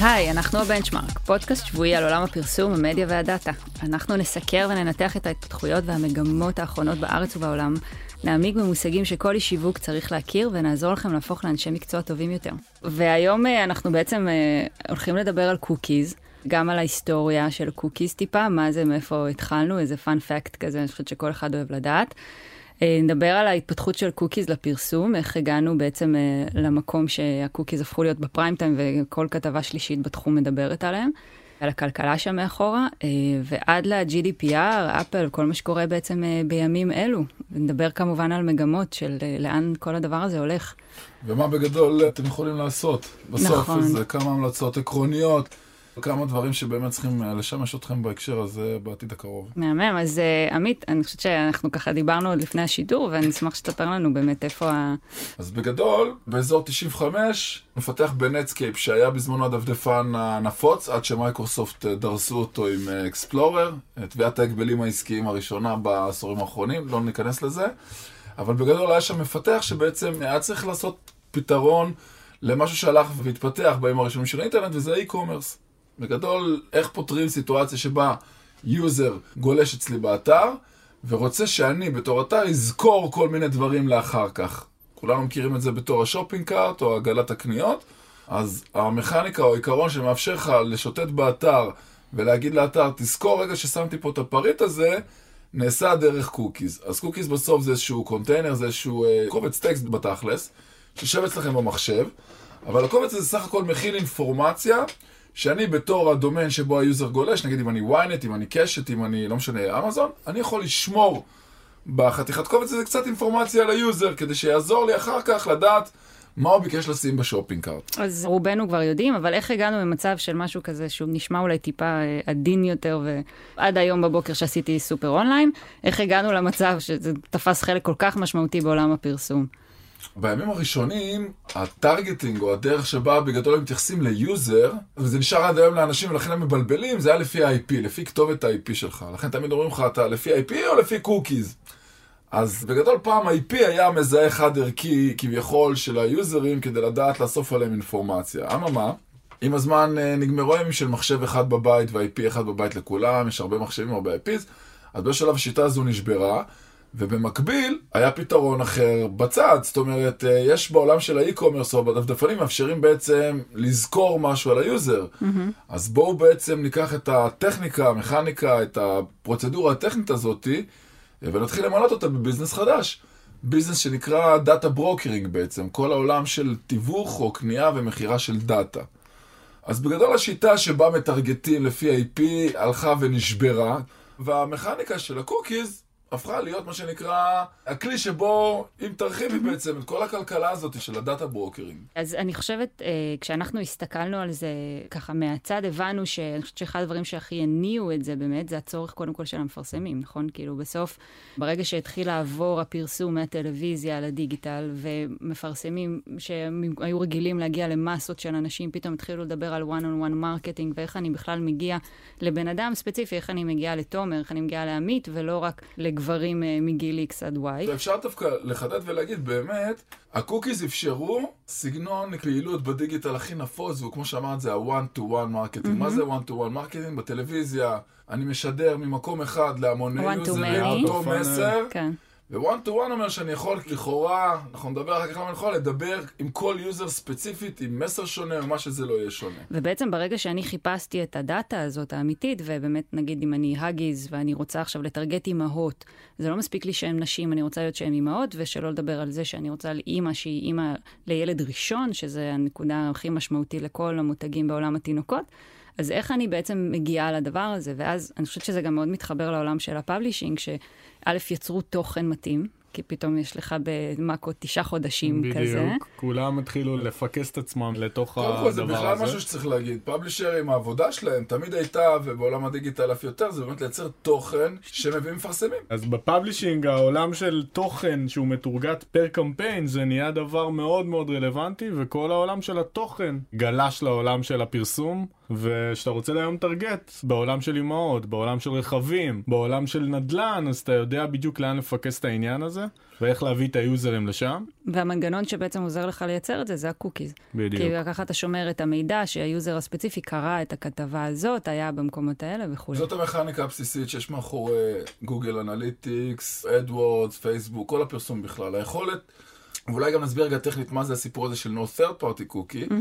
היי, אנחנו הבנצ'מארק, פודקאסט שבועי על עולם הפרסום, המדיה והדאטה. אנחנו נסקר וננתח את ההתפתחויות והמגמות האחרונות בארץ ובעולם, נעמיק במושגים שכל איש שיווק צריך להכיר ונעזור לכם להפוך לאנשי מקצוע טובים יותר. והיום אה, אנחנו בעצם אה, הולכים לדבר על קוקיז. גם על ההיסטוריה של קוקיז טיפה, מה זה, מאיפה התחלנו, איזה fun fact כזה, אני חושבת שכל אחד אוהב לדעת. אה, נדבר על ההתפתחות של קוקיז לפרסום, איך הגענו בעצם אה, למקום שהקוקיז הפכו להיות בפריים טיים וכל כתבה שלישית בתחום מדברת עליהם, על הכלכלה שם מאחורה, אה, ועד ל-GDPR, אפל, כל מה שקורה בעצם בימים אלו. ונדבר כמובן על מגמות של לאן כל הדבר הזה הולך. ומה בגדול אתם יכולים לעשות. בסוף, נכון. זה כמה המלצות עקרוניות. כמה דברים שבאמת צריכים אה, לשמש אתכם בהקשר הזה בעתיד הקרוב. מהמם, אז uh, עמית, אני חושבת שאנחנו ככה דיברנו עוד לפני השידור, ואני אשמח שתספר לנו באמת איפה ה... אז בגדול, באזור 95, מפתח בנטסקייפ, שהיה בזמנו הדפדפן הנפוץ, עד שמייקרוסופט אה, דרסו אותו עם אקספלורר, תביעת ההגבלים העסקיים הראשונה בעשורים האחרונים, לא ניכנס לזה, אבל בגדול היה שם מפתח שבעצם היה צריך לעשות פתרון למשהו שהלך והתפתח בימים הראשונים של האינטרנט, וזה e-commerce. בגדול, איך פותרים סיטואציה שבה יוזר גולש אצלי באתר, ורוצה שאני בתור אתר אזכור כל מיני דברים לאחר כך. כולנו מכירים את זה בתור ה shopping cart או עגלת הקניות, אז המכניקה או העיקרון שמאפשר לך לשוטט באתר ולהגיד לאתר, תזכור רגע ששמתי פה את הפריט הזה, נעשה דרך קוקיז. אז קוקיז בסוף זה איזשהו קונטיינר, זה איזשהו אה, קובץ טקסט בתכלס, שיושב אצלכם במחשב, אבל הקובץ הזה סך הכל מכיל אינפורמציה שאני בתור הדומיין שבו היוזר גולש, נגיד אם אני ynet, אם אני קשת, אם אני, לא משנה, אמזון, אני יכול לשמור בחתיכת קובץ הזה קצת אינפורמציה על היוזר, כדי שיעזור לי אחר כך לדעת מה הוא ביקש לשים ב shopping cart. אז רובנו כבר יודעים, אבל איך הגענו ממצב של משהו כזה שהוא נשמע אולי טיפה אה, עדין יותר, ועד היום בבוקר שעשיתי סופר אונליין, איך הגענו למצב שזה תפס חלק כל כך משמעותי בעולם הפרסום? בימים הראשונים, ה targeting או הדרך שבה בגדול הם מתייחסים ליוזר, וזה נשאר עד היום לאנשים ולכן הם מבלבלים, זה היה לפי ה-IP, לפי כתובת ה-IP שלך. לכן תמיד אומרים לך, אתה לפי ה-IP או לפי קוקיז? אז בגדול פעם ה-IP היה מזהה חד ערכי כביכול של היוזרים כדי לדעת לאסוף עליהם אינפורמציה. אממה, עם הזמן אה, נגמרו ימים של מחשב אחד בבית וה-IP אחד בבית לכולם, יש הרבה מחשבים, הרבה IPs, אז בשלב השיטה הזו נשברה. ובמקביל, היה פתרון אחר בצד, זאת אומרת, אה, יש בעולם של ה e-commerce או בדפדפנים מאפשרים בעצם לזכור משהו על היוזר. Mm-hmm. אז בואו בעצם ניקח את הטכניקה, המכניקה, את הפרוצדורה הטכנית הזאתי, ונתחיל למנף אותה בביזנס חדש. ביזנס שנקרא data brokering בעצם, כל העולם של תיווך או קנייה ומכירה של דאטה. אז בגדול השיטה שבה מטרגטים לפי ה-IP הלכה ונשברה, והמכניקה של הקוקיז הפכה להיות מה שנקרא הכלי שבו, אם תרחיבי בעצם את כל הכלכלה הזאת של ה data brokering. אז אני חושבת, אה, כשאנחנו הסתכלנו על זה ככה מהצד, הבנו שאני חושבת שאחד הדברים שהכי הניעו את זה באמת, זה הצורך קודם כל של המפרסמים, נכון? כאילו בסוף, ברגע שהתחיל לעבור הפרסום מהטלוויזיה לדיגיטל, ומפרסמים שהיו רגילים להגיע למסות של אנשים, פתאום התחילו לדבר על one-on-one marketing, ואיך אני בכלל מגיע לבן אדם ספציפי, איך אני מגיעה לתומר, איך אני מגיעה לעמית, ולא רק גברים אה, מגיל X עד Y. אפשר דווקא לחדד ולהגיד, באמת, הקוקיז אפשרו סגנון פעילות בדיגיטל הכי נפוץ, וכמו שאמרת, זה ה-one-to-one marketing. Mm-hmm. מה זה one-to-one marketing? בטלוויזיה, אני משדר ממקום אחד להמוני יוזרים, אותו מסר. כן. ו-one to one אומר שאני יכול לכאורה, אנחנו נדבר אחר כך למה אני יכול לדבר עם כל יוזר ספציפית, עם מסר שונה או מה שזה לא יהיה שונה. ובעצם ברגע שאני חיפשתי את הדאטה הזאת האמיתית, ובאמת נגיד אם אני האגיז ואני רוצה עכשיו לטרגט אימהות, זה לא מספיק לי שהן נשים, אני רוצה להיות שהן אימהות, ושלא לדבר על זה שאני רוצה על אימא שהיא אימא לילד ראשון, שזה הנקודה הכי משמעותי לכל המותגים בעולם התינוקות. אז איך אני בעצם מגיעה לדבר הזה? ואז אני חושבת שזה גם מאוד מתחבר לעולם של ה publishing, שא', יצרו תוכן מתאים, כי פתאום יש לך במאקו תשעה חודשים בדיוק. כזה. בדיוק, כולם התחילו לפקס את עצמם לתוך הדבר הזה. קודם כל זה בכלל משהו שצריך להגיד. פאבלישרים, העבודה שלהם תמיד הייתה, ובעולם הדיגיטל אף יותר, זה באמת לייצר תוכן שמביאים מפרסמים. אז בפאבלישינג, העולם של תוכן שהוא מתורגת per campaign, זה נהיה דבר מאוד מאוד רלוונטי, וכל העולם של התוכן גלש לעולם של הפרסום. וכשאתה רוצה היום target בעולם של אימהות, בעולם של רכבים, בעולם של נדל"ן, אז אתה יודע בדיוק לאן לפקס את העניין הזה, ואיך להביא את ה users לשם. והמנגנון שבעצם עוזר לך לייצר את זה, זה הקוקיז. בדיוק. כי ככה אתה שומר את המידע שה user הספציפי קרא את הכתבה הזאת, היה במקומות האלה וכולי. זאת המכניקה הבסיסית שיש מאחורי גוגל Analytics, AdWords, פייסבוק, כל הפרסום בכלל. היכולת, ואולי גם נסביר רגע טכנית מה זה הסיפור הזה של no third party cookie.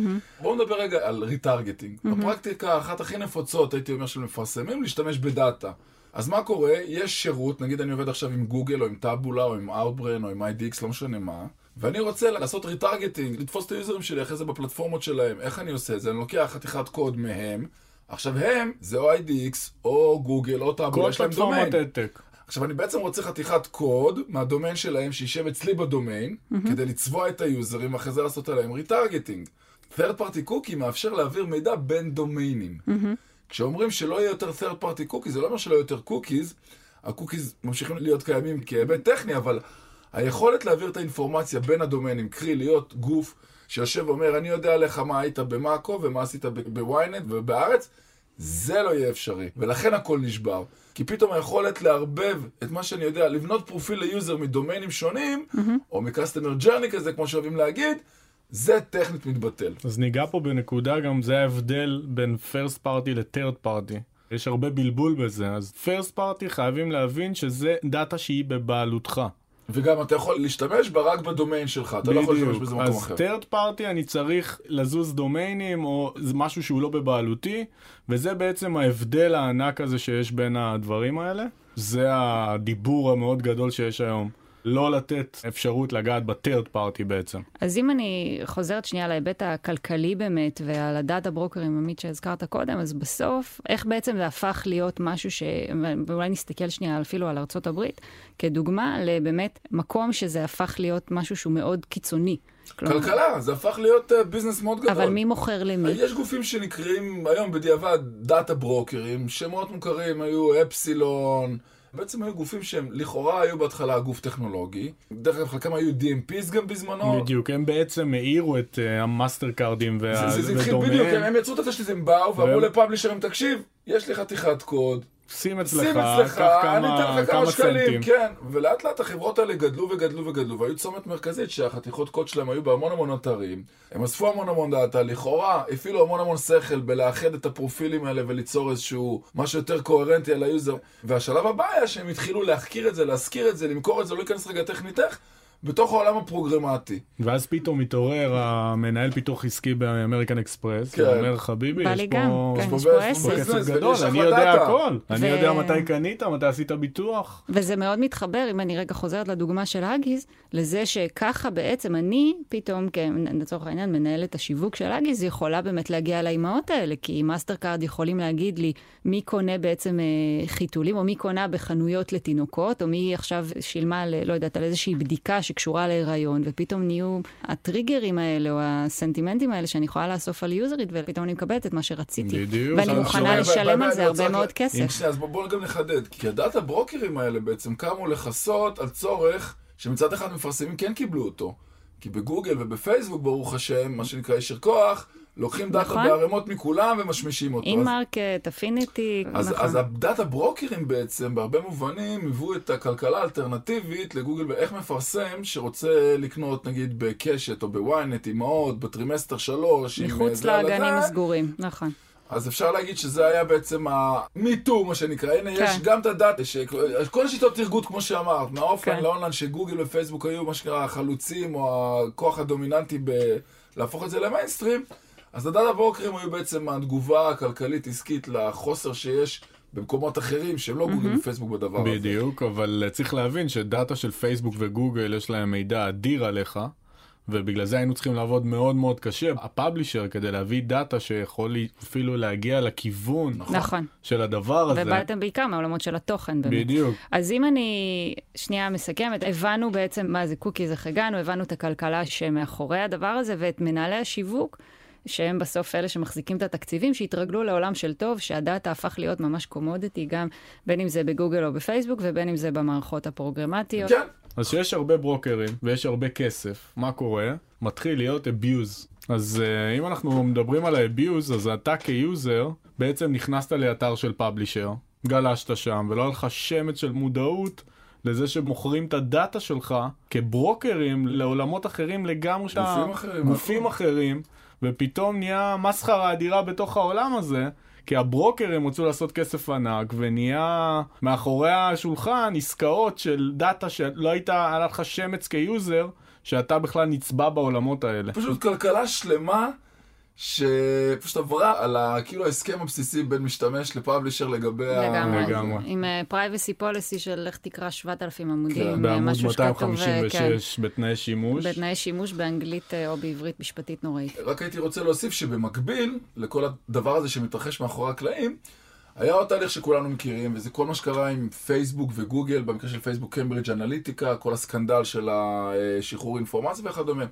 בואו נדבר רגע על retargeting. בפרקטיקה, האחת הכי נפוצות, הייתי אומר, של מפרסמים, להשתמש ב data. אז מה קורה? יש שירות, נגיד אני עובד עכשיו עם גוגל, או עם טאבולה, או עם Outbrain, או עם IDX, לא משנה מה, ואני רוצה לעשות retargeting, לתפוס את ה users שלי אחרי זה בפלטפורמות שלהם. איך אני עושה את זה? אני לוקח חתיכת קוד מהם. עכשיו הם, זה או IDX, או גוגל, או טאבולה, כל יש להם דומיין. פלטפורמת העתק. עכשיו, אני בעצם רוצה חתיכת קוד מהדומיין שלהם, שישב אצלי בדומיין, mm-hmm. כדי לצבוע את ה users, ואחרי זה לעשות עליהם retargeting. third party cookie מאפשר להעביר מידע בין דומיינים. Mm-hmm. כשאומרים שלא יהיה יותר third party cookie, זה לא אומר שלא יהיה יותר cookies, הקוקיז ממשיכים להיות קיימים כהיבט טכני, אבל היכולת להעביר את האינפורמציה בין הדומיינים, קרי להיות גוף שיושב ואומר, אני יודע עליך מה היית במאקו ומה עשית בוויינט ובארץ, זה לא יהיה אפשרי, ולכן הכל נשבר. כי פתאום היכולת לערבב את מה שאני יודע, לבנות פרופיל ל user מדומיינים שונים, mm-hmm. או מ customer journey כזה, כמו שאוהבים להגיד, זה טכנית מתבטל. אז ניגע פה בנקודה גם, זה ההבדל בין first party ל-third party. יש הרבה בלבול בזה, אז first party חייבים להבין שזה דאטה שהיא בבעלותך. וגם אתה יכול להשתמש בה רק בדומיין שלך, אתה לא יכול להשתמש בזה במקום אז אחר. third party אני צריך לזוז דומיינים או משהו שהוא לא בבעלותי, וזה בעצם ההבדל הענק הזה שיש בין הדברים האלה. זה הדיבור המאוד גדול שיש היום. לא לתת אפשרות לגעת ב-third party בעצם. אז אם אני חוזרת שנייה להיבט הכלכלי באמת, ועל ה data ברוקרים, עמית, שהזכרת קודם, אז בסוף, איך בעצם זה הפך להיות משהו ש... ואולי נסתכל שנייה אפילו על ארצות הברית, כדוגמה לבאמת מקום שזה הפך להיות משהו שהוא מאוד קיצוני. כלומר, כלכלה, זה הפך להיות אה, ביזנס מאוד גדול. אבל מי מוכר למי? יש גופים שנקראים היום בדיעבד data ברוקרים, שמות מוכרים היו אפסילון, בעצם היו גופים שהם לכאורה היו בהתחלה גוף טכנולוגי, דרך אגב חלקם היו DMPs גם בזמנו. בדיוק, הם בעצם העירו את uh, המאסטר קארדים זה, זה, התחיל בדיוק, ודומיהם. הם יצרו את התשתית, הם באו ואמרו לפאבלישרים, תקשיב, יש לי חתיכת קוד, שים אצלך, שים אצלך, אני אתן לך כמה שקלים, סנטים. כן. ולאט לאט החברות האלה גדלו וגדלו וגדלו, והיו צומת מרכזית שהחתיכות קוד שלהם היו בהמון המון אתרים. הם אספו המון המון data, לכאורה הפעילו המון המון שכל בלאחד את הפרופילים האלה וליצור איזשהו משהו יותר קוהרנטי על ה user. והשלב הבא היה שהם התחילו להחכיר את זה, להשכיר את זה, למכור את זה, לא להיכנס רגע טכנית איך, בתוך העולם הפרוגרמטי. ואז פתאום מתעורר המנהל פיתוח עסקי באמריקן אקספרס, כן. ואומר חביבי, יש פה... כן, יש פה יש פה כסף גדול, אני יודע. הכל. ו- אני יודע מתי קנית, מתי עשית ביטוח. וזה מאוד מתחבר, אם אני רגע חוזרת לדוגמה של אגיז, לזה שככה בעצם אני, פתאום, כ- לצורך העניין, מנהלת השיווק של אגיז, יכולה באמת להגיע לאימהות האלה, כי מאסטר קארד יכולים להגיד לי מי קונה בעצם אה, חיתולים, או מי קונה בחנויות לתינוקות, או מי עכשיו שילמה, ל, לא יודעת, על איזושהי בדיקה שקשורה להיריון, ופתאום נהיו הטריגרים האלה, או הסנטימנטים האלה שאני יכולה לאסוף על יוזרית, ופתאום אני מקבלת את מה שרציתי. בדיוק. ואני מוכנה לשלם על זה הרבה מאוד כסף. אז בואו בוא גם נחדד. כי ה data ברוקרים האלה בעצם קמו לכסות על צורך שמצד אחד מפרסמים כן קיבלו אותו. כי בגוגל ובפייסבוק, ברוך השם, מה שנקרא יישר כוח, לוקחים data נכון. בערימות מכולם ומשמישים אותו. אין אז- מרקט, אפיניטי, אז, נכון. אז ה data ברוקרים בעצם, בהרבה מובנים, היוו את הכלכלה האלטרנטיבית לגוגל באיך מפרסם שרוצה לקנות נגיד בקשת או בוויינט, אימהות, בטרימסטר שלוש, אה, מחוץ לאגנים. הסגורים, נכון. אז אפשר להגיד שזה היה בעצם ה-MeToo, מה שנקרא. הנה, כן. יש גם את ה data, כל השיטות טרגוט, כמו שאמרת, מהאופליין כן. לאונליין, שגוגל ופייסבוק היו מה שנקרא החלוצים, או הכוח הדומיננטי ב- להפוך את זה למיינסטרים, אז ה data ברוקרים היו בעצם התגובה הכלכלית-עסקית לחוסר שיש במקומות אחרים, שהם לא גוגל ופייסבוק בדבר הזה. בדיוק, אבל אה, צריך להבין ש data של פייסבוק וגוגל יש להם מידע אדיר עליך, ובגלל זה היינו צריכים לעבוד מאוד מאוד קשה. ה publisher, כדי להביא data שיכול אפילו להגיע לכיוון נכון. של הדבר הזה. ובאתם בעיקר מהעולמות של התוכן באמת. בדיוק. אז אם אני שנייה מסכמת, הבנו בעצם מה זה קוקיז, איך הגענו, הבנו את הכלכלה שמאחורי הדבר הזה, ואת מנהלי השיווק, שהם בסוף אלה שמחזיקים את התקציבים, שהתרגלו לעולם של טוב, שה data הפך להיות ממש commodity, גם בין אם זה בגוגל או בפייסבוק, ובין אם זה במערכות הפרוגרמטיות. כן, אז שיש הרבה ברוקרים ויש הרבה כסף, מה קורה? מתחיל להיות abuse. אז uh, אם אנחנו מדברים על ה-abuse, אז אתה כ user בעצם נכנסת לאתר של publisher, גלשת שם, ולא היה לך שמץ של מודעות לזה שמוכרים את ה data שלך כברוקרים לעולמות אחרים לגמרי. גופים אחרים. גופים. אחרים, ופתאום נהיה מסחרה אדירה בתוך העולם הזה. כי הברוקרים רצו לעשות כסף ענק, ונהיה מאחורי השולחן עסקאות של data שלא היית, היה לך שמץ כ user, שאתה בכלל נצבע בעולמות האלה. פשוט כלכלה שלמה שפשוט עברה על ה, כאילו ההסכם הבסיסי בין משתמש ל publisher לגבי ה... לגמרי. לגמרי. עם privacy policy של לך תקרא 7,000 עמודים. כן, אה, בעמוד משהו שכתוב, אה, 256 בתנאי שימוש. כן, בתנאי שימוש באנגלית אה, או בעברית משפטית נוראית. רק הייתי רוצה להוסיף שבמקביל לכל הדבר הזה שמתרחש מאחורי הקלעים, היה עוד תהליך שכולנו מכירים, וזה כל מה שקרה עם פייסבוק וגוגל, במקרה של פייסבוק קיימברידג' אנליטיקה, כל הסקנדל של השחרור אינפורמציה וכדומה.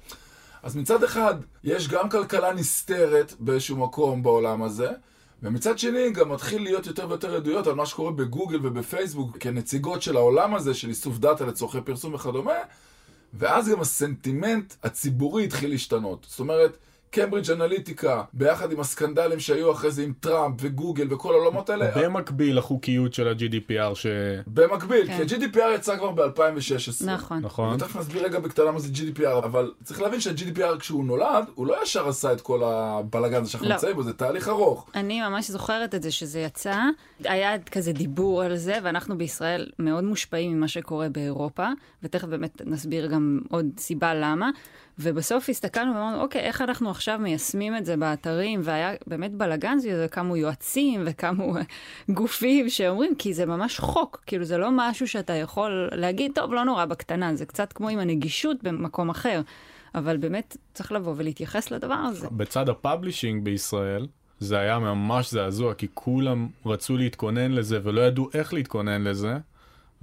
אז מצד אחד, יש גם כלכלה נסתרת באיזשהו מקום בעולם הזה, ומצד שני גם מתחיל להיות יותר ויותר עדויות על מה שקורה בגוגל ובפייסבוק כנציגות של העולם הזה, של איסוף דאטה לצורכי פרסום וכדומה, ואז גם הסנטימנט הציבורי התחיל להשתנות. זאת אומרת, קיימברידג' אנליטיקה, ביחד עם הסקנדלים שהיו אחרי זה עם טראמפ וגוגל וכל העולמות האלה, במקביל לחוקיות של ה-GDPR, ש... במקביל, כן. כי ה-GDPR יצא כבר ב-2016. נכון. נכון? ותכף נסביר רגע בקטנה מה זה GDPR, אבל צריך להבין שה-GDPR כשהוא נולד, הוא לא ישר עשה את כל הבלאגן הזה שאנחנו לא. נמצאים בו, זה תהליך ארוך. אני ממש זוכרת את זה שזה יצא, היה כזה דיבור על זה, ואנחנו בישראל מאוד מושפעים ממה שקורה באירופה, ותכף באמת נסביר גם עוד סיבה למה. ובסוף הסתכלנו ואמרנו, אוקיי, איך אנחנו עכשיו מיישמים את זה באתרים, והיה באמת בלאגן זה, קמו יועצים וקמו גופים שאומרים, כי זה ממש חוק, כאילו זה לא משהו שאתה יכול להגיד, טוב, לא נורא בקטנה, זה קצת כמו עם הנגישות במקום אחר, אבל באמת צריך לבוא ולהתייחס לדבר הזה. בצד ה publishing בישראל, זה היה ממש זעזוע, כי כולם רצו להתכונן לזה ולא ידעו איך להתכונן לזה.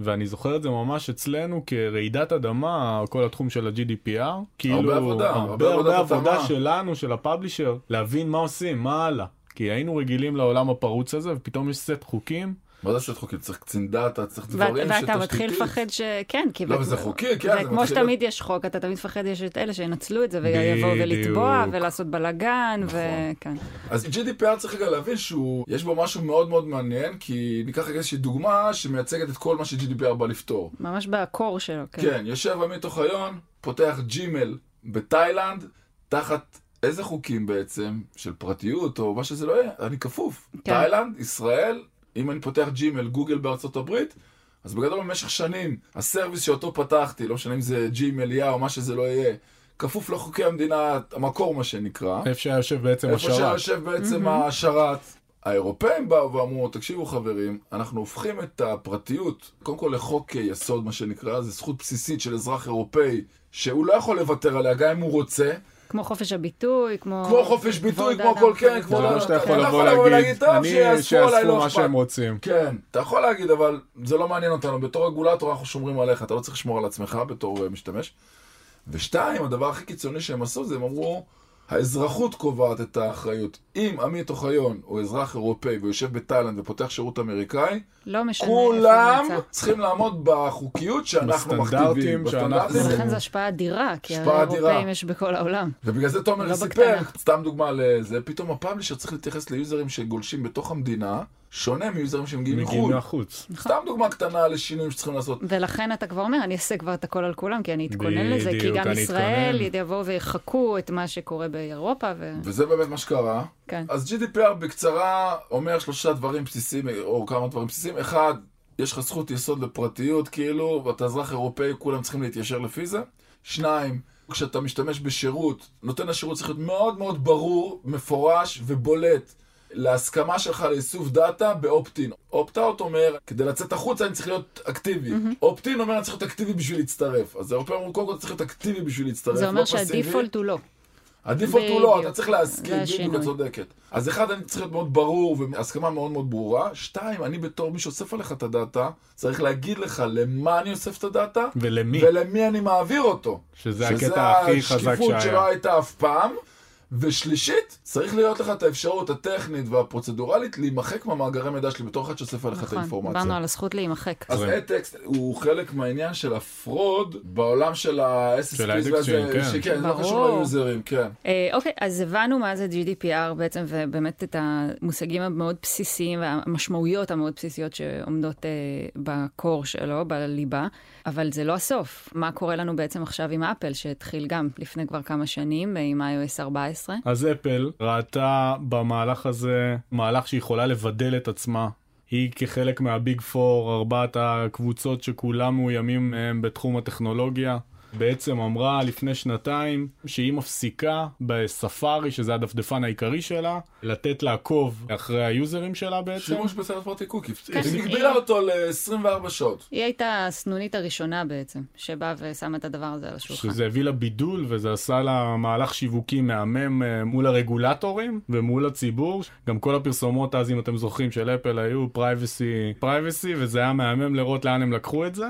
ואני זוכר את זה ממש אצלנו כרעידת אדמה, כל התחום של ה-GDPR. כאילו, עבודה, הרבה הרבה, הרבה עבודת עבודה. שלנו, של ה publisher, להבין מה עושים, מה הלאה. כי היינו רגילים לעולם הפרוץ הזה, ופתאום יש סט חוקים. מה זה סט חוקים? צריך קצין דאטה, צריך דברים ואתה מתחיל. לפחד ש... כן, כי... לא, וזה חוקי, כן, זה וכמו מתחיל שתמיד יש חוק, אתה תמיד מפחד, יש את אלה שינצלו את זה ויבואו. ולתבוע ולעשות בלאגן, נכון. וכן. אז GDPR צריך רגע להבין שהוא, יש בו משהו מאוד מאוד מעניין, כי ניקח רגע איזושהי דוגמה שמייצגת את כל מה ש-GDPR בא לפתור. ממש בקור שלו, כן. כן, יושב עמית אוחיון, פותח ג'ימל בתאילנד, תחת איזה חוקים בעצם, של פרטיות או מה שזה לא יהיה, אני כפוף. כן. תאילנד, ישראל, אם אני פותח ג'ימל, גוגל בארצות הברית, אז בגדול במשך שנים, הסרוויס שאותו פתחתי, לא משנה אם זה ג'ימל, יא או מה שזה לא יהיה, כפוף לחוקי המדינה, המקור מה שנקרא. איפה שהיה יושב בעצם איפה השרת. שיושב בעצם השרת. האירופאים באו ואמרו, תקשיבו חברים, אנחנו הופכים את הפרטיות, קודם כל לחוק יסוד, מה שנקרא, זה זכות בסיסית של אזרח אירופאי, שהוא לא יכול לוותר עליה, גם אם הוא רוצה. כמו חופש הביטוי, כמו... כמו חופש ביטוי, כמו כל כן. כמו... זה לא שאתה אתה יכול לא לבוא להגיד, טוב, אני, עליי, שיאספו לא מה. שהם רוצים. כן, אתה יכול להגיד, אבל זה לא מעניין אותנו. בתור רגולטור אנחנו שומרים עליך, אתה לא צריך לשמור על עצמך בתור אה, משתמש. ושתיים, הדבר הכי קיצוני שהם עשו זה, הם אמרו, האזרחות קובעת את האחריות. אם עמית אוחיון הוא אזרח אירופאי והוא יושב בתאילנד ופותח שירות אמריקאי, לא משנה איפה כולם הוא נמצא. צריכים לעמוד בחוקיות שאנחנו בסטנדרטים מכתיבים. ולכן זו השפעה אדירה, כי השפעה הרי אדירה. אירופאים יש בכל העולם. ובגלל זה תומר לא סיפר. סתם דוגמה לזה, פתאום הפאבלישר צריך להתייחס ליוזרים שגולשים בתוך המדינה, שונה מיוזרים שמגיעים מגיעים מחו"ל. מהחוץ. סתם דוגמה קטנה לשינויים שצריכים לעשות. ולכן אתה כבר אומר, אני אעשה כבר את הכל על כולם, כי אני אתכונן לזה, כי גם ישראל. יבואו ויחקו את מה שקורה באירופה, ו... וזה באמת מה שקרה. כן. אז GDPR בקצרה אומר שלושה דברים בסיסיים, או כמה דברים בסיסיים. אחד, יש לך זכות יסוד לפרטיות, כאילו, ואתה אזרח אירופאי, כולם צריכים להתיישר לפי זה. שניים, כשאתה משתמש בשירות, נותן השירות צריך להיות מאוד מאוד ברור, מפורש ובולט. להסכמה שלך לאיסוף דאטה ב opt-in. opt-out אומר, כדי לצאת החוצה אני צריך להיות אקטיבי. opt-in אומר אני צריך להיות אקטיבי בשביל להצטרף. אז האירופאים אמרו, קודם כל צריך להיות אקטיבי בשביל להצטרף, זה לא אומר פסיבי. שה default הוא לא. ה default הוא לא. אתה צריך להסכים, זה בדיוק, השינוי. את צודקת. אז אחד, אני צריך להיות מאוד ברור, והסכמה מאוד מאוד ברורה. שתיים, אני בתור מי שאוסף עליך את הדאטה, צריך להגיד לך למה אני אוסף את הדאטה, ולמי? ולמי אני מעביר אותו. שזה הקטע הכי חזק שזה השקיפות שהיה. שלא הייתה אף פעם. ושלישית, צריך להיות לך את האפשרות הטכנית והפרוצדורלית להימחק מהמאגרי מידע שלי בתור אחד שאוסף עליך את נכון, האינפורמציה. דיברנו על הזכות להימחק. אז כן. אטקסט הוא חלק מהעניין של הפרוד בעולם של ה-SSPs של האדיקסים, כן. שכן, זה לא ליוזרים, כן. אה, אוקיי, אז הבנו מה זה GDPR בעצם, ובאמת את המושגים המאוד בסיסיים והמשמעויות המאוד בסיסיות שעומדות אה, בקור שלו, בליבה, אבל זה לא הסוף. מה קורה לנו בעצם עכשיו עם אפל, שהתחיל גם לפני כבר כמה שנים, אה, עם iOS 14? אז אפל ראתה במהלך הזה מהלך שיכולה לבדל את עצמה. היא כחלק מהביג פור, ארבעת הקבוצות שכולם מאוימים מהם בתחום הטכנולוגיה. בעצם אמרה לפני שנתיים שהיא מפסיקה בספארי, שזה הדפדפן העיקרי שלה, לתת לעקוב אחרי היוזרים שלה בעצם. שימוש ב third party cookie. כן, היא הגבילה אותו ל-24 שעות. היא הייתה הסנונית הראשונה בעצם, שבאה ושמה את הדבר הזה על השולחן. שזה הביא לה בידול וזה עשה לה מהלך שיווקי מהמם אה, מול הרגולטורים ומול הציבור. גם כל הפרסומות אז, אם אתם זוכרים, של אפל היו privacy, privacy, וזה היה מהמם לראות לאן הם לקחו את זה.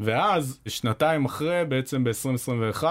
ואז, שנתיים אחרי, בעצם ב-2021,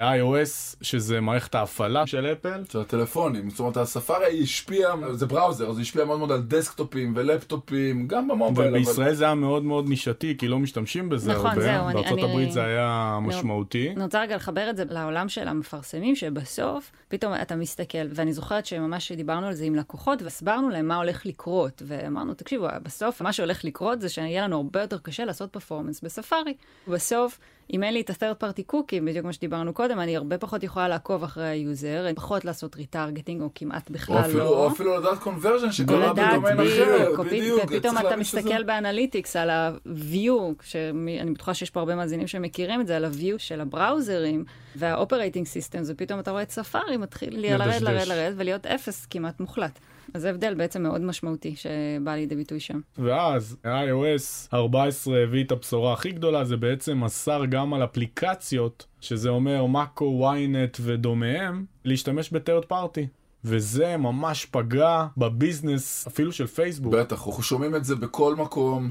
iOS, שזה מערכת ההפעלה של אפל, של הטלפונים, זאת אומרת הספארי השפיע, זה browser, זה השפיע מאוד מאוד על דסקטופים ולפטופים, גם במובייל, אבל ובישראל זה היה מאוד מאוד נישתי, כי לא משתמשים בזה נכון, הרבה. זהו, אני- בארצות אני- הברית זה היה משמעותי. אני רוצה רגע לחבר את זה לעולם של המפרסמים, שבסוף פתאום אתה מסתכל, ואני זוכרת שממש דיברנו על זה עם לקוחות, והסברנו להם מה הולך לקרות, ואמרנו, תקשיבו, בסוף מה שהולך לקרות זה שיהיה לנו הרבה יותר קשה לעשות performance בספארי. בסוף, אם אין לי את ה-third party cookie, בדיוק כמו שדיברנו קודם, אני הרבה פחות יכולה לעקוב אחרי ה user, פחות לעשות retargeting, או כמעט או בכלל אפילו, לא. או אפילו לדעת conversion שקרה בדומיין אחר, או בדיוק, ופתאום אתה להבין שזה- מסתכל ב analytics על ה-view, שאני בטוחה שיש פה הרבה מאזינים שמכירים את זה, על ה-view של הבראוזרים וה-operating systems, ופתאום אתה רואה את ספארי מתחיל לרדת, מדשדש. לרדת, לרדת, ולהיות אפס כמעט מוחלט. אז זה הבדל בעצם מאוד משמעותי שבא לידי ביטוי שם. ואז iOS 14 הביא את הבשורה הכי גדולה, זה בעצם אסר גם על אפליקציות, שזה אומר מאקו, ynet ודומיהם, להשתמש ב-third party. וזה ממש פגע בביזנס אפילו של פייסבוק. בטח, אנחנו שומעים את זה בכל מקום.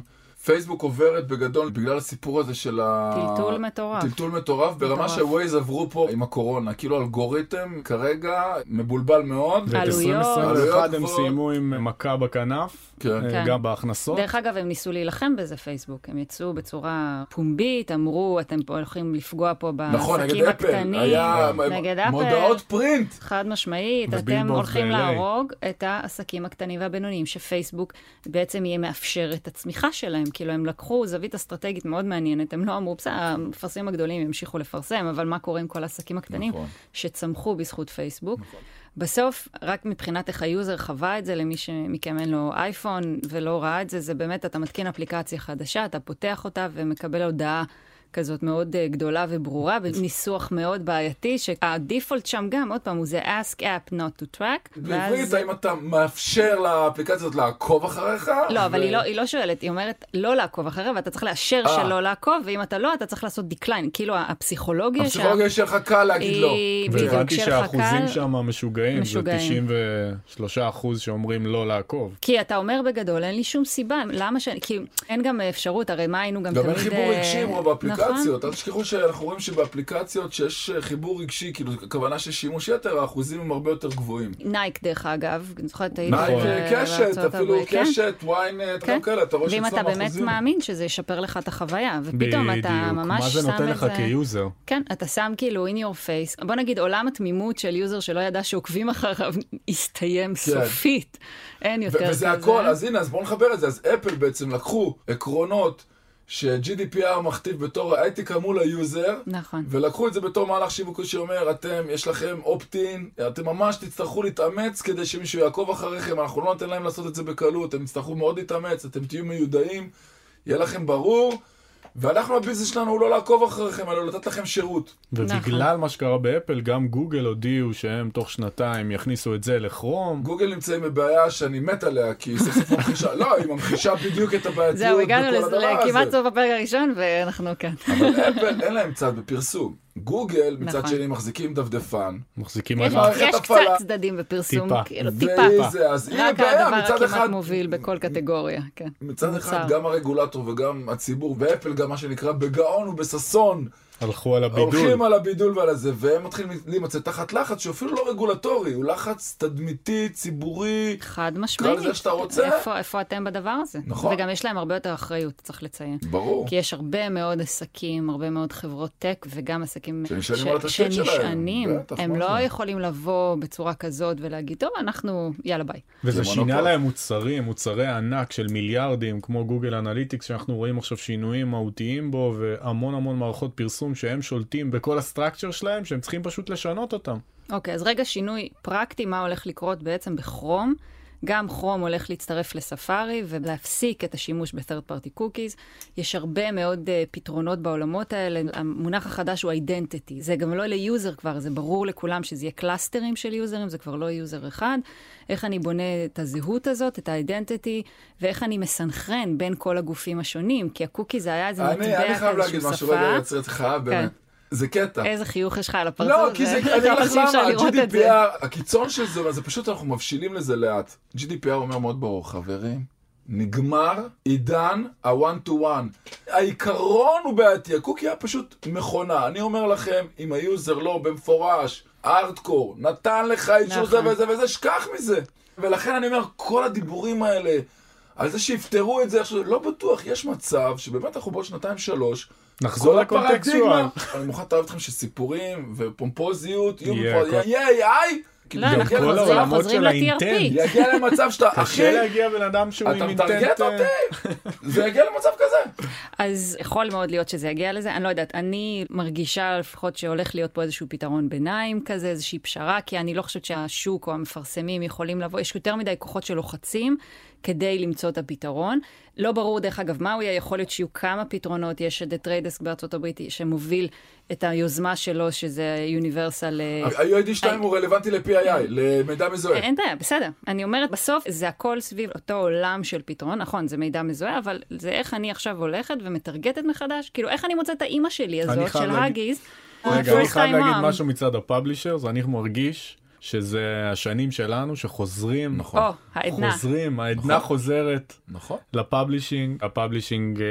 פייסבוק עוברת בגדול בגלל הסיפור הזה של ה... טלטול מטורף. טלטול מטורף, ברמה. שווייז עברו פה עם הקורונה. כאילו אלגוריתם כרגע מבולבל מאוד. ואת עלויות. 2021 הם סיימו עם מכה בכנף, כן. אה, כן. גם בהכנסות. דרך אגב, הם ניסו להילחם בזה, פייסבוק. הם יצאו בצורה פומבית, אמרו, אתם פה הולכים לפגוע פה נכון, בעסקים. הקטנים. היה נגד אפל. מודעות פרינט. חד משמעית, אתם הולכים. להרוג את העסקים הקטנים והבינוניים, שפייסבוק בעצם יהיה מאפשר את הצמיחה שלהם. כאילו, הם לקחו זווית אסטרטגית מאוד מעניינת, הם לא אמרו, בסדר, המפרסמים הגדולים ימשיכו לפרסם, אבל מה קורה עם כל העסקים הקטנים נכון. שצמחו בזכות פייסבוק? בסוף, רק מבחינת איך ה user חווה את זה, למי שמכם אין לו אייפון ולא ראה את זה, זה באמת, אתה מתקין אפליקציה חדשה, אתה פותח אותה ומקבל הודעה כזאת מאוד אה, גדולה וברורה, בניסוח מאוד בעייתי, שה default שם גם, עוד פעם, הוא זה ask app not to track. בעברית, האם אתה מאפשר לאפליקציה הזאת לעקוב אחריך? לא, אבל היא לא, היא לא שואלת, היא אומרת לא לעקוב אחריה, ואתה צריך לאשר אה. שלא לעקוב, ואם אתה לא, אתה צריך לעשות decline. כאילו, הפסיכולוגיה שם... הפסיכולוגיה שלך קל להגיד לא. והבנתי שלך שהאחוזים. שם משוגעים, זה משוגעים. 93 אחוז שאומרים לא לעקוב. כי אתה אומר בגדול, אין לי שום סיבה, למה ש... כי אין גם אפשרות, הרי מה היינו גם גם תמיד... אין חיבור אה, רגשי רוב? באפליקציות, אל תשכחו שאנחנו רואים שבאפליקציות שיש אה, חיבור רגשי, כאילו, הכוונה של שימוש יתר, האחוזים הם הרבה יותר גבוהים. נייק, דרך אגב, אני זוכרת, נכון. ב- קשת, אפילו כן? קשת, ynet, כן. גם כאלה, אתה רואה ואם שאצלם אתה באמת. מאמין שזה ישפר לך את החוויה, ופתאום אתה ממש מה זה שם נותן את לך זה... כ user? כן, אתה שם כאילו in your face, בוא נגיד עולם התמימות של user שלא ידע שעוקבים אחריו הסתיים סופית. אין יותר כזה. וזה הכל, אז הנה, אז בואו נחבר את זה. אז אפל בעצם לקחו עקרונות ש-GDPR מכתיב בתור האתיקה מול היוזר, נכון. ולקחו את זה בתור מהלך שיווקי שאומר, אתם, יש לכם opt-in, אתם ממש תצטרכו להתאמץ כדי שמישהו יעקוב אחריכם, אנחנו לא ניתן להם לעשות את זה בקלות, אתם תצטרכו מאוד להתאמץ, אתם תהיו מיודעים, יהיה לכם ברור, ואנחנו, ה business שלנו הוא לא לעקוב אחריכם, אלא לתת לכם שירות. ובגלל מה שקרה באפל, גם גוגל הודיעו שהם תוך שנתיים יכניסו את זה לכרום. גוגל נמצאים בבעיה שאני מת עליה, כי היא סוף סוף ממחישה, לא, היא ממחישה בדיוק את הבעייתיות זהו, הגענו בכל לזה- הדבר לכמעט הזה. סוף הפרק הראשון, ואנחנו כאן. אבל אפל אין להם צד בפרסום. גוגל, מצד נכון. שני, מחזיקים דפדפן. מחזיקים יש מערכת יש הפעלה. קצת צדדים בפרסום, טיפה. כאילו טיפה. וזה, אז הנה רק בעיה, הדבר מצד הכמעט אחד, מוביל בכל קטגוריה, כן. מצד אחד מוצר. גם הרגולטור וגם הציבור, ואפל גם מה שנקרא בגאון ובששון, הלכו על הבידול. הולכים על הבידול ועל הזה, והם מתחילים להימצא תחת לחץ שהוא אפילו לא רגולטורי, הוא לחץ תדמיתי, ציבורי. חד קרא משמעית. לזה איך שאתה רוצה. איפה, איפה אתם בדבר הזה? נכון. וגם יש להם הרבה יותר אחריות, צריך לציין. ברור. כי יש הרבה מאוד עסקים, הרבה מאוד חברות טק, וגם עסקים שנשענים על התשתית שלהם. שנשענים. בטח, הם לא זה? יכולים לבוא בצורה כזאת ולהגיד, טוב, אנחנו, יאללה ביי. וזה זה שינה מונופול. להם מוצרים, מוצרי ענק של מיליארדים, כמו גוגל אנליטיקס, שאנחנו רואים עכשיו שינויים מהותיים בו, והמון המון מערכות פרסום שהם שולטים בכל ה structure שלהם, שהם צריכים פשוט לשנות אותם. אוקיי, אז רגע שינוי פרקטי, מה הולך לקרות בעצם בכרום. גם כרום הולך להצטרף לספארי ולהפסיק את השימוש ב-third party cookies. יש הרבה מאוד אה, פתרונות בעולמות האלה. המונח החדש הוא identity. זה גם לא ל user כבר, זה ברור לכולם שזה יהיה קלאסטרים של יוזרים, זה כבר לא user אחד. איך אני בונה את הזהות הזאת, את ה-identity, ואיך אני מסנכרן בין כל הגופים השונים, כי הקוקי זה היה איזה מטבע אני חייב להגיד משהו, שפה. רגע, יצר אותך, באמת. זה קטע. איזה חיוך יש לך על הפרצוף. לא, כי זה, אני אגיד לך למה. ה-GDPR, הקיצון של זה, זה פשוט אנחנו מבשילים לזה לאט. GDPR אומר מאוד ברור, חברים, נגמר עידן ה-one to one. העיקרון הוא בעייתי, הקוקי היה פשוט מכונה. אני אומר לכם, אם ה user לא במפורש, ארדקור, נתן לך אישור זה נכון. וזה וזה, שכח מזה. ולכן אני אומר, כל הדיבורים האלה, על זה שיפתרו את זה, עכשיו, לא בטוח, יש מצב שבאמת אנחנו בעוד שנתיים שלוש, נחזור כל לקונטקסטואל. אני מוכן לתאר אתכם שסיפורים ופומפוזיות יהיו יהיה AI, כאילו, לא, אנחנו כל העולמות של ל-TRP. האינטנט. יגיע למצב שאתה, אחי, קשה להגיע בן אדם שהוא אתה עם מטרגט אינטנט... אה, אותי, זה יגיע למצב כזה. אז יכול מאוד להיות שזה יגיע לזה, אני לא יודעת, אני מרגישה לפחות שהולך להיות פה איזשהו פתרון ביניים כזה, איזושהי פשרה, כי אני לא חושבת שהשוק או המפרסמים יכולים לבוא, יש יותר מדי כוחות שלוחצים כדי למצוא את הפתרון. לא ברור, דרך אגב, מה הוא יהיה, יכול להיות שיהיו כמה פתרונות, יש את Trade Desk בארצות הברית שמוביל את היוזמה שלו, שזה universal... ה-UID 2 הוא רלוונטי ל-PII, למידע מזוהה. אין בעיה, בסדר. אני אומרת, בסוף זה הכל סביב אותו עולם של פתרון, נכון, זה מידע מזוהה, אבל זה איך אני עכשיו הולכת ומטרגטת מחדש, כאילו, איך אני מוצאת את האימא שלי הזאת, של Huggies. רגע, אני חייב להגיד. משהו מצד ה publishers, אני מרגיש שזה השנים שלנו שחוזרים, נכון. או, העדנה. חוזרים, העדנה נכון. חוזרת נכון. ל publishing, ה publishing אה,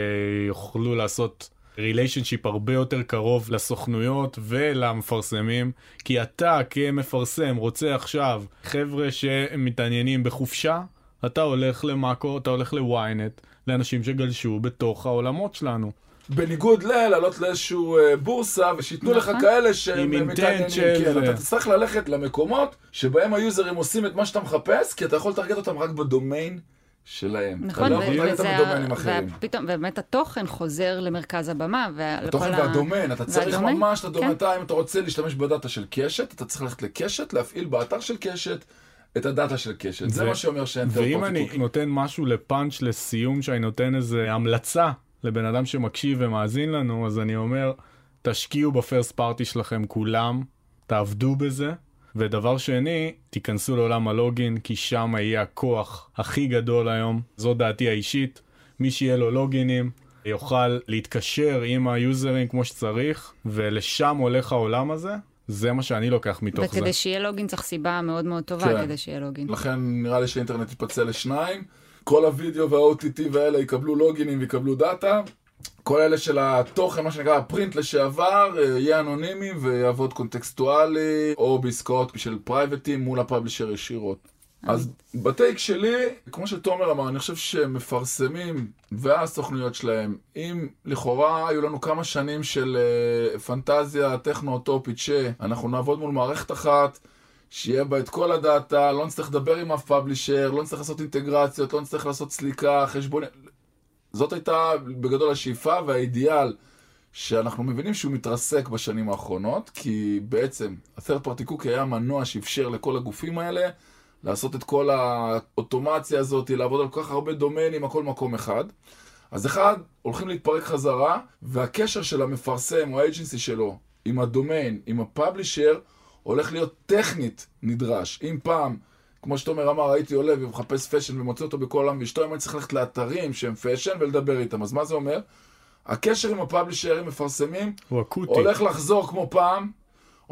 יוכלו לעשות ריליישנשיפ הרבה יותר קרוב לסוכנויות ולמפרסמים, כי אתה כמפרסם רוצה עכשיו חבר'ה שמתעניינים בחופשה, אתה הולך למאקו, אתה הולך לוויינט, לאנשים שגלשו בתוך העולמות שלנו. בניגוד ללעלות לאיזשהו אה, בורסה, ושייתנו לך נכון. כאלה שהם אה, מתעניינים. כן, אתה תצטרך ללכת למקומות שבהם היוזרים עושים את מה שאתה מחפש, כי אתה יכול לטרגט אותם רק בדומיין שלהם. נכון, לא. ופתאום, באמת התוכן חוזר למרכז הבמה. התוכן והדומיין, אתה צריך ממש את הדומיין, כן. אם אתה רוצה להשתמש בדאטה של קשת, אתה צריך ללכת לקשת, להפעיל באתר של קשת את הדאטה של קשת. זה מה שאומר שאין ואם אני. נותן משהו לפאנץ' לסיום, שאני נותן איזה המלצה לבן אדם שמקשיב ומאזין לנו, אז אני אומר, תשקיעו בפרסט פארטי שלכם כולם, תעבדו בזה. ודבר שני, תיכנסו לעולם ה login, כי שם יהיה הכוח הכי גדול היום. זו דעתי האישית. מי שיהיה לו לוגינים, יוכל להתקשר עם היוזרים כמו שצריך, ולשם הולך העולם הזה. זה מה שאני לוקח מתוך זה. וכדי שיהיה login צריך סיבה מאוד מאוד טובה כן. כדי שיהיה login. לכן נראה לי שהאינטרנט יתפצל לשניים. כל הוידאו וה-OTT והאלה יקבלו לוגינים ויקבלו דאטה. כל אלה של התוכן, מה שנקרא ה print לשעבר, אה, יהיה אנונימי ויעבוד קונטקסטואלי, או בעסקאות של פרייבטים מול ה publisher ישירות. אז בטייק שלי, כמו שתומר אמר, אני חושב שמפרסמים והסוכנויות שלהם, אם לכאורה היו לנו כמה שנים של אה, פנטזיה טכנו-אוטופית שאנחנו נעבוד מול מערכת אחת, שיהיה בה את כל הדאטה, לא נצטרך לדבר עם אף פאבלישר, לא נצטרך לעשות אינטגרציות, לא נצטרך לעשות סליקה, חשבון... זאת הייתה בגדול השאיפה והאידיאל שאנחנו מבינים שהוא מתרסק בשנים האחרונות, כי בעצם ה-third party cookie היה מנוע שאפשר לכל הגופים האלה לעשות את כל האוטומציה הזאת, לעבוד על כל כך הרבה דומיינים, הכל מקום אחד. אז אחד, הולכים להתפרק חזרה, והקשר של המפרסם או ה agency שלו עם הדומיין, עם ה publisher, הולך להיות טכנית נדרש. אם פעם, כמו שתומר אמר, הייתי עולה ומחפש fashion ומוצא אותו בכל העולם ואשתו, היום אני צריך ללכת לאתרים שהם fashion ולדבר איתם. אז מה זה אומר? הקשר עם הפאבלישרים, מפרסמים, הוא אקוטי. הולך לחזור כמו פעם.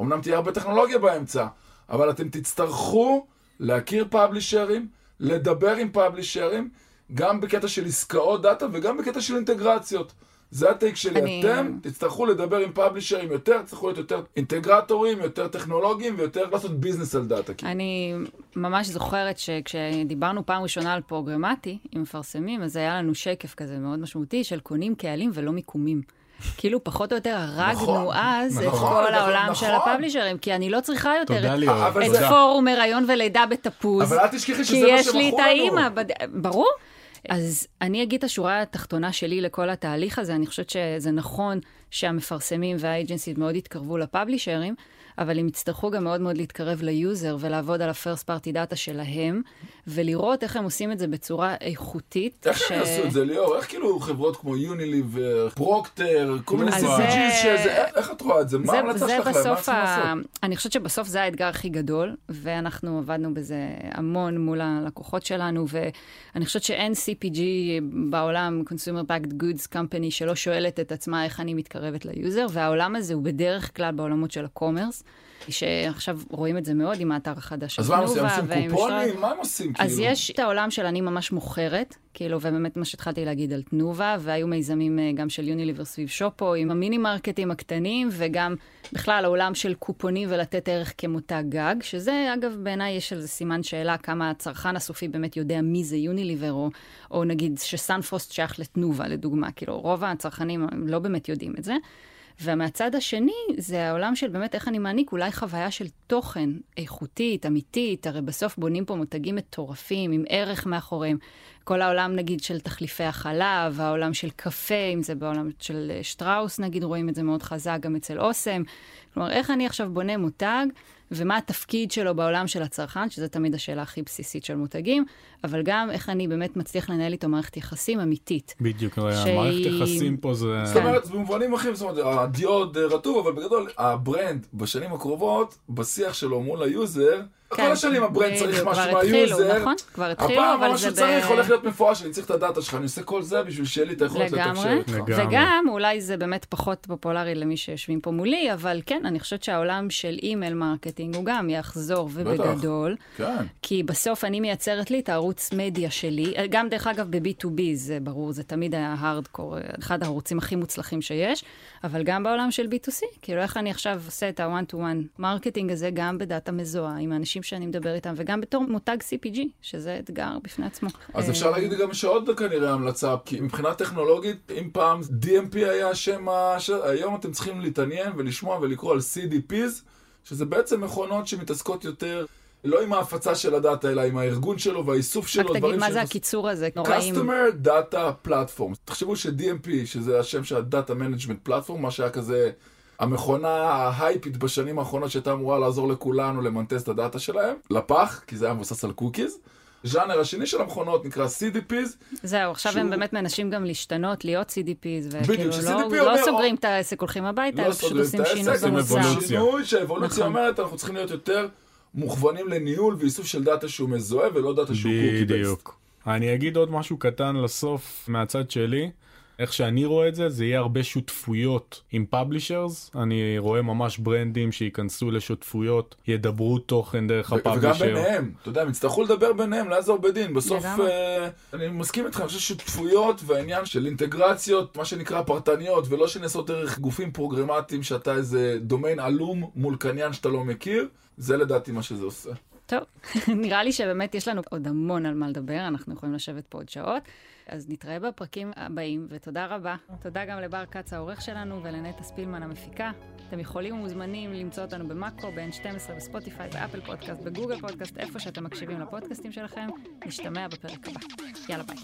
אמנם תהיה הרבה טכנולוגיה באמצע, אבל אתם תצטרכו להכיר פאבלישרים, לדבר עם פאבלישרים, גם בקטע של עסקאות דאטה וגם בקטע של אינטגרציות. זה ה take שלי. אני- אתם תצטרכו לדבר עם פאבלישרים יותר, תצטרכו להיות יותר אינטגרטורים, יותר טכנולוגיים ויותר לעשות business על דאטה. כאילו. אני ממש זוכרת שכשדיברנו פעם ראשונה על פרוגרמטי עם מפרסמים, אז היה לנו שקף כזה מאוד משמעותי של קונים קהלים ולא מיקומים. כאילו, פחות או יותר הרגנו נכון, אז את נכון, כל נכון, העולם נכון. של הפאבלישרים, כי אני לא צריכה יותר את-. אבל את זה- פורום הריון ולידה בתפוז. אבל אל תשכחי שזה כי מה יש לי את שמכרו לנו. האימא, בד... ברור. אז אני אגיד את השורה התחתונה שלי לכל התהליך הזה, אני חושבת שזה נכון שהמפרסמים וה agencies מאוד יתקרבו לפאבלישרים, אבל הם יצטרכו גם מאוד מאוד להתקרב ל user ולעבוד על ה-first party data שלהם, ולראות איך הם עושים את זה בצורה איכותית. איך הם יעשו את זה, ליאור? איך כאילו חברות כמו יוניליבר, פרוקטר, כל מיני זה- שזה, איך- את רואה את זה? מה זה, ההמלצה זה שלך להם? מה צריכים לעשות? אני חושבת שבסוף זה האתגר הכי גדול, ואנחנו עבדנו בזה המון מול הלקוחות שלנו, ואני חושבת שאין CPG בעולם, Consumer Packed Goods Company, שלא שואלת את עצמה איך אני מתקרבת ל user, והעולם הזה הוא בדרך כלל בעולמות של ה commerce, שעכשיו רואים את זה מאוד עם האתר החדש אז מה הם עושים? הם עושים קופונים? מה הם עושים? אז כאילו? יש את העולם של אני ממש מוכרת, כאילו, ובאמת מה שהתחלתי להגיד על תנובה, והיו מיזמים אה, גם של יוניליבר סביב שופו, עם המיני מרקטים הקטנים, וגם בכלל העולם של קופונים ולתת ערך כמותג גג, שזה אגב בעיניי יש על זה סימן שאלה כמה הצרכן הסופי באמת יודע מי זה יוניליבר, או, או נגיד שסנפרוסט שייך לתנובה, לדוגמה, כאילו רוב הצרכנים לא באמת יודעים את זה. ומהצד השני, זה העולם של באמת איך אני מעניק אולי חוויה של תוכן איכותית, אמיתית, הרי בסוף בונים פה מותגים מטורפים, עם ערך מאחוריהם. כל העולם, נגיד, של תחליפי החלב, העולם של קפה, אם זה בעולם של אה, שטראוס, נגיד, רואים את זה מאוד חזק, גם אצל אוסם. כלומר, איך אני עכשיו בונה מותג, ומה התפקיד שלו בעולם של הצרכן, שזו תמיד השאלה הכי בסיסית של מותגים, אבל גם איך אני באמת מצליח לנהל איתו מערכת יחסים אמיתית. בדיוק, שהיא- המערכת יחסים פה זה... זאת אומרת, במובנים אחרים, זאת אומרת, הדיו עוד אה, רטוב, אבל בגדול, ה brand בשנים הקרובות, בשיח שלו מול ה user, כל השנים ה brand צריך כן, משהו כבר התחילו, מה user. נכון? כבר התחילו, הפעם אבל זה שצריך הולך להיות מפורש, אני צריך את הדאטה שלך, אני עושה כל זה בשביל שיהיה לי את היכולת לתקשר לגמרי. איתך. לגמרי. וגם, אולי זה באמת פחות פופולרי למי שיושבים פה מולי, אבל כן, אני חושבת שהעולם של email marketing הוא גם יחזור ובגדול. כן. כי בסוף אני מייצרת לי את הערוץ מדיה שלי, גם דרך אגב ב-B2B זה ברור, זה תמיד היה הארדקור, אחד הערוצים הכי מוצלחים שיש, אבל גם בעולם של B2C, כאילו איך אני עכשיו עושה את ה- one-to-one marketing הזה גם בדאטה מזוהה, עם האנשים שאני מדבר איתם, וגם בתור מותג CPG, שזה אתגר בפני עצמו. אז אה, אפשר להגיד גם שעוד כנראה המלצה, כי מבחינה טכנולוגית, אם פעם DMP היה שם ה... ש- היום אתם צריכים להתעניין ולשמוע ולקרוא על CDPs, שזה בעצם מכונות שמתעסקות יותר, לא עם ההפצה של הדאטה, אלא עם הארגון שלו והאיסוף שלו, רק תגיד מה זה הקיצור הזה, נוראים. Customer Data Platform. תחשבו ש-DMP, שזה השם של ה-Data Management Platform, מה שהיה כזה המכונה ההייפית בשנים האחרונות שהייתה אמורה לעזור לכולנו למנטס את הדאטה שלהם, לפח, כי זה היה מבוסס על קוקיז. ז'אנר השני של המכונות נקרא CDPs, זהו, עכשיו שהוא- הם באמת מנסים גם להשתנות, להיות CDPs, בדיוק, וכאילו ש-CDP לא, אומר, לא או- סוגרים את העסק, הולכים הביתה, לא פשוט סוגרים עושים שינוי במוצר. שינוי, שהאבולוציה נכון. אומרת, אנחנו צריכים להיות יותר מוכוונים לניהול ואיסוף של דאטה שהוא מזוהה ולא דאטה שהוא קוקי. בדיוק. אני אגיד עוד משהו קטן לסוף מהצד שלי. איך שאני רואה את זה, זה יהיה הרבה שותפויות עם publishers. אני רואה ממש ברנדים שייכנסו לשותפויות, ידברו תוכן דרך ו- וגם ה publisher. ביניהם, אתה יודע, הם יצטרכו לדבר ביניהם, לעזור בדין. בסוף. אה, אני מסכים איתך, אני חושב ששותפויות והעניין של אינטגרציות, מה שנקרא פרטניות, ולא שנעשות דרך גופים פרוגרמטיים שאתה איזה דומיין עלום מול קניין שאתה לא מכיר, זה לדעתי מה שזה עושה. טוב, נראה לי שבאמת יש לנו עוד המון על מה לדבר, אנחנו יכולים לשבת פה עוד שעות. אז נתראה בפרקים הבאים, ותודה רבה. תודה גם לבר כץ העורך שלנו ולנטע ספילמן המפיקה. אתם יכולים ומוזמנים למצוא אותנו במאקו, ב-N12, בספוטיפיי, באפל פודקאסט, בגוגל פודקאסט, איפה שאתם מקשיבים לפודקאסטים שלכם. נשתמע בפרק הבא. יאללה ביי.